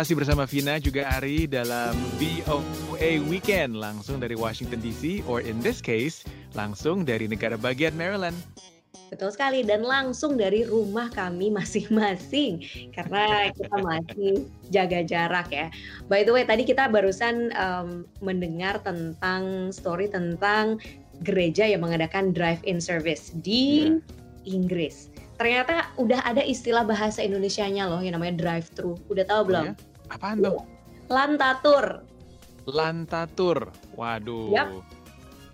Masih bersama Vina juga Ari dalam VOA Weekend langsung dari Washington DC or in this case langsung dari negara bagian Maryland. Betul sekali dan langsung dari rumah kami masing-masing karena kita masih jaga jarak ya. By the way tadi kita barusan um, mendengar tentang story tentang gereja yang mengadakan drive-in service di yeah. Inggris ternyata udah ada istilah bahasa Indonesianya loh yang namanya drive thru. Udah tahu oh, belum? Ya? Apaan tuh? Lantatur. Lantatur. Waduh. Yap.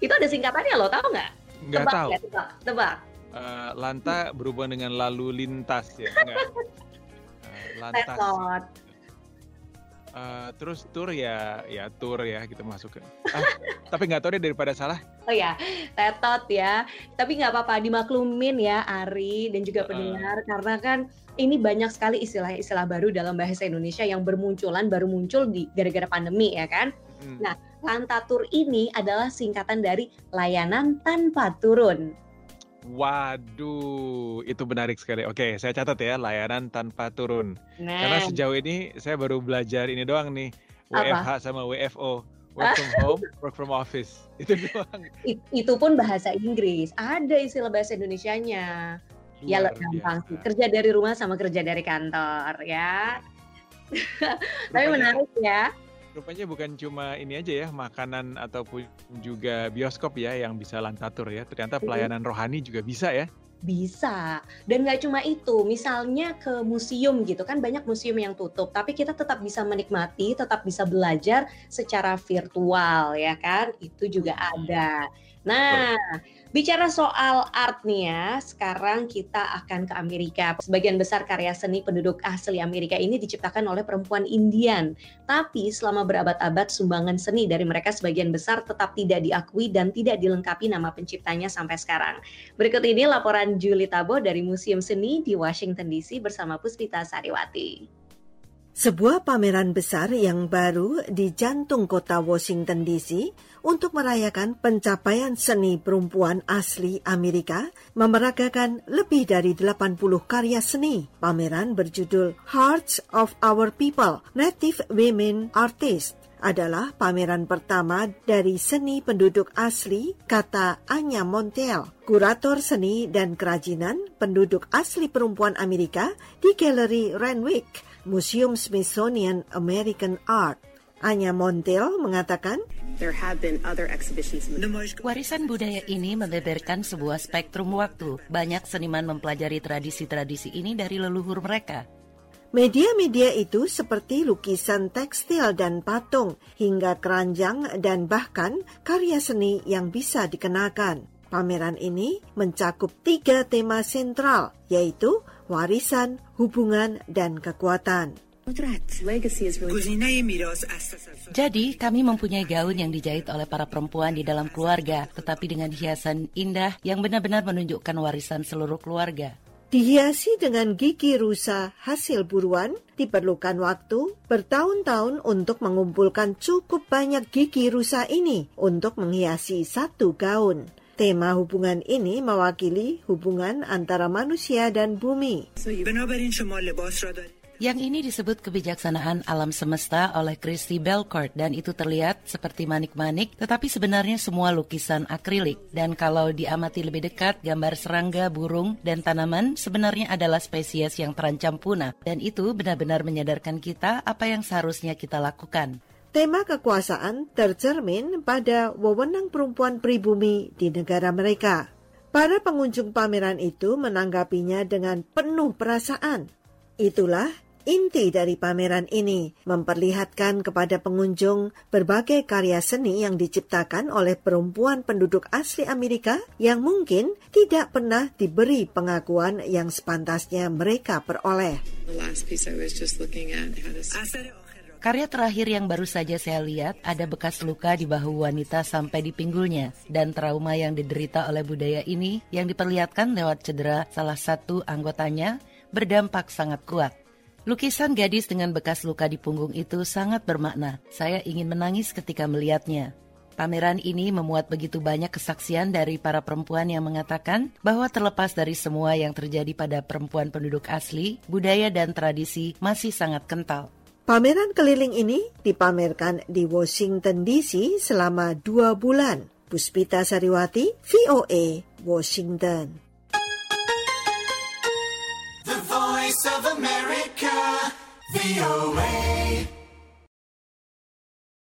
Itu ada singkatannya loh, tahu nggak? Nggak tahu. Ya, tebak. tebak. Uh, lanta berhubungan dengan lalu lintas ya, enggak? Uh, lantas. Uh, terus tour ya ya tour ya kita masuk ke. Ah, tapi nggak tahu deh daripada salah. Oh ya tetot ya. Tapi nggak apa-apa dimaklumin ya Ari dan juga pendengar. Uh, karena kan ini banyak sekali istilah-istilah baru dalam bahasa Indonesia yang bermunculan baru muncul di gara-gara pandemi ya kan? Hmm. nah lantatur ini adalah singkatan dari layanan tanpa turun Waduh, itu menarik sekali. Oke, saya catat ya, layanan tanpa turun. Nah. Karena sejauh ini saya baru belajar ini doang nih, WFH Apa? sama WFO. Work from home, work from office. Itu doang. It, itu pun bahasa Inggris. Ada istilah bahasa Indonesianya. Ya, Luar ya gampang sih. Kerja dari rumah sama kerja dari kantor ya. Tapi menarik ya rupanya bukan cuma ini aja ya makanan ataupun juga bioskop ya yang bisa lantatur ya. Ternyata pelayanan rohani juga bisa ya. Bisa. Dan nggak cuma itu misalnya ke museum gitu kan banyak museum yang tutup. Tapi kita tetap bisa menikmati tetap bisa belajar secara virtual ya kan? Itu juga ada nah Bicara soal art nih ya, sekarang kita akan ke Amerika. Sebagian besar karya seni penduduk asli Amerika ini diciptakan oleh perempuan Indian. Tapi selama berabad-abad sumbangan seni dari mereka sebagian besar tetap tidak diakui dan tidak dilengkapi nama penciptanya sampai sekarang. Berikut ini laporan Julie Tabo dari Museum Seni di Washington DC bersama Puspita Sariwati. Sebuah pameran besar yang baru di jantung kota Washington DC untuk merayakan pencapaian seni perempuan asli Amerika memeragakan lebih dari 80 karya seni. Pameran berjudul Hearts of Our People, Native Women Artists adalah pameran pertama dari seni penduduk asli kata Anya Montel, kurator seni dan kerajinan penduduk asli perempuan Amerika di Galeri Renwick Museum Smithsonian American Art. Anya Montel mengatakan, Warisan budaya ini melebarkan sebuah spektrum waktu. Banyak seniman mempelajari tradisi-tradisi ini dari leluhur mereka. Media-media itu seperti lukisan tekstil dan patung, hingga keranjang dan bahkan karya seni yang bisa dikenakan. Pameran ini mencakup tiga tema sentral, yaitu warisan, hubungan, dan kekuatan. Jadi, kami mempunyai gaun yang dijahit oleh para perempuan di dalam keluarga, tetapi dengan hiasan indah yang benar-benar menunjukkan warisan seluruh keluarga. Dihiasi dengan gigi rusa hasil buruan, diperlukan waktu bertahun-tahun untuk mengumpulkan cukup banyak gigi rusa ini untuk menghiasi satu gaun. Tema hubungan ini mewakili hubungan antara manusia dan bumi. Yang ini disebut kebijaksanaan alam semesta oleh Christy Belcourt dan itu terlihat seperti manik-manik tetapi sebenarnya semua lukisan akrilik. Dan kalau diamati lebih dekat, gambar serangga, burung, dan tanaman sebenarnya adalah spesies yang terancam punah. Dan itu benar-benar menyadarkan kita apa yang seharusnya kita lakukan. Tema kekuasaan tercermin pada wewenang perempuan pribumi di negara mereka. Para pengunjung pameran itu menanggapinya dengan penuh perasaan. Itulah Inti dari pameran ini memperlihatkan kepada pengunjung berbagai karya seni yang diciptakan oleh perempuan penduduk asli Amerika yang mungkin tidak pernah diberi pengakuan yang sepantasnya mereka peroleh. Karya terakhir yang baru saja saya lihat ada bekas luka di bahu wanita sampai di pinggulnya dan trauma yang diderita oleh budaya ini yang diperlihatkan lewat cedera salah satu anggotanya berdampak sangat kuat. Lukisan gadis dengan bekas luka di punggung itu sangat bermakna. Saya ingin menangis ketika melihatnya. Pameran ini memuat begitu banyak kesaksian dari para perempuan yang mengatakan bahwa terlepas dari semua yang terjadi pada perempuan penduduk asli, budaya dan tradisi masih sangat kental. Pameran keliling ini dipamerkan di Washington DC selama dua bulan. Puspita Sariwati, VOA, Washington. The Voice of America, VOA.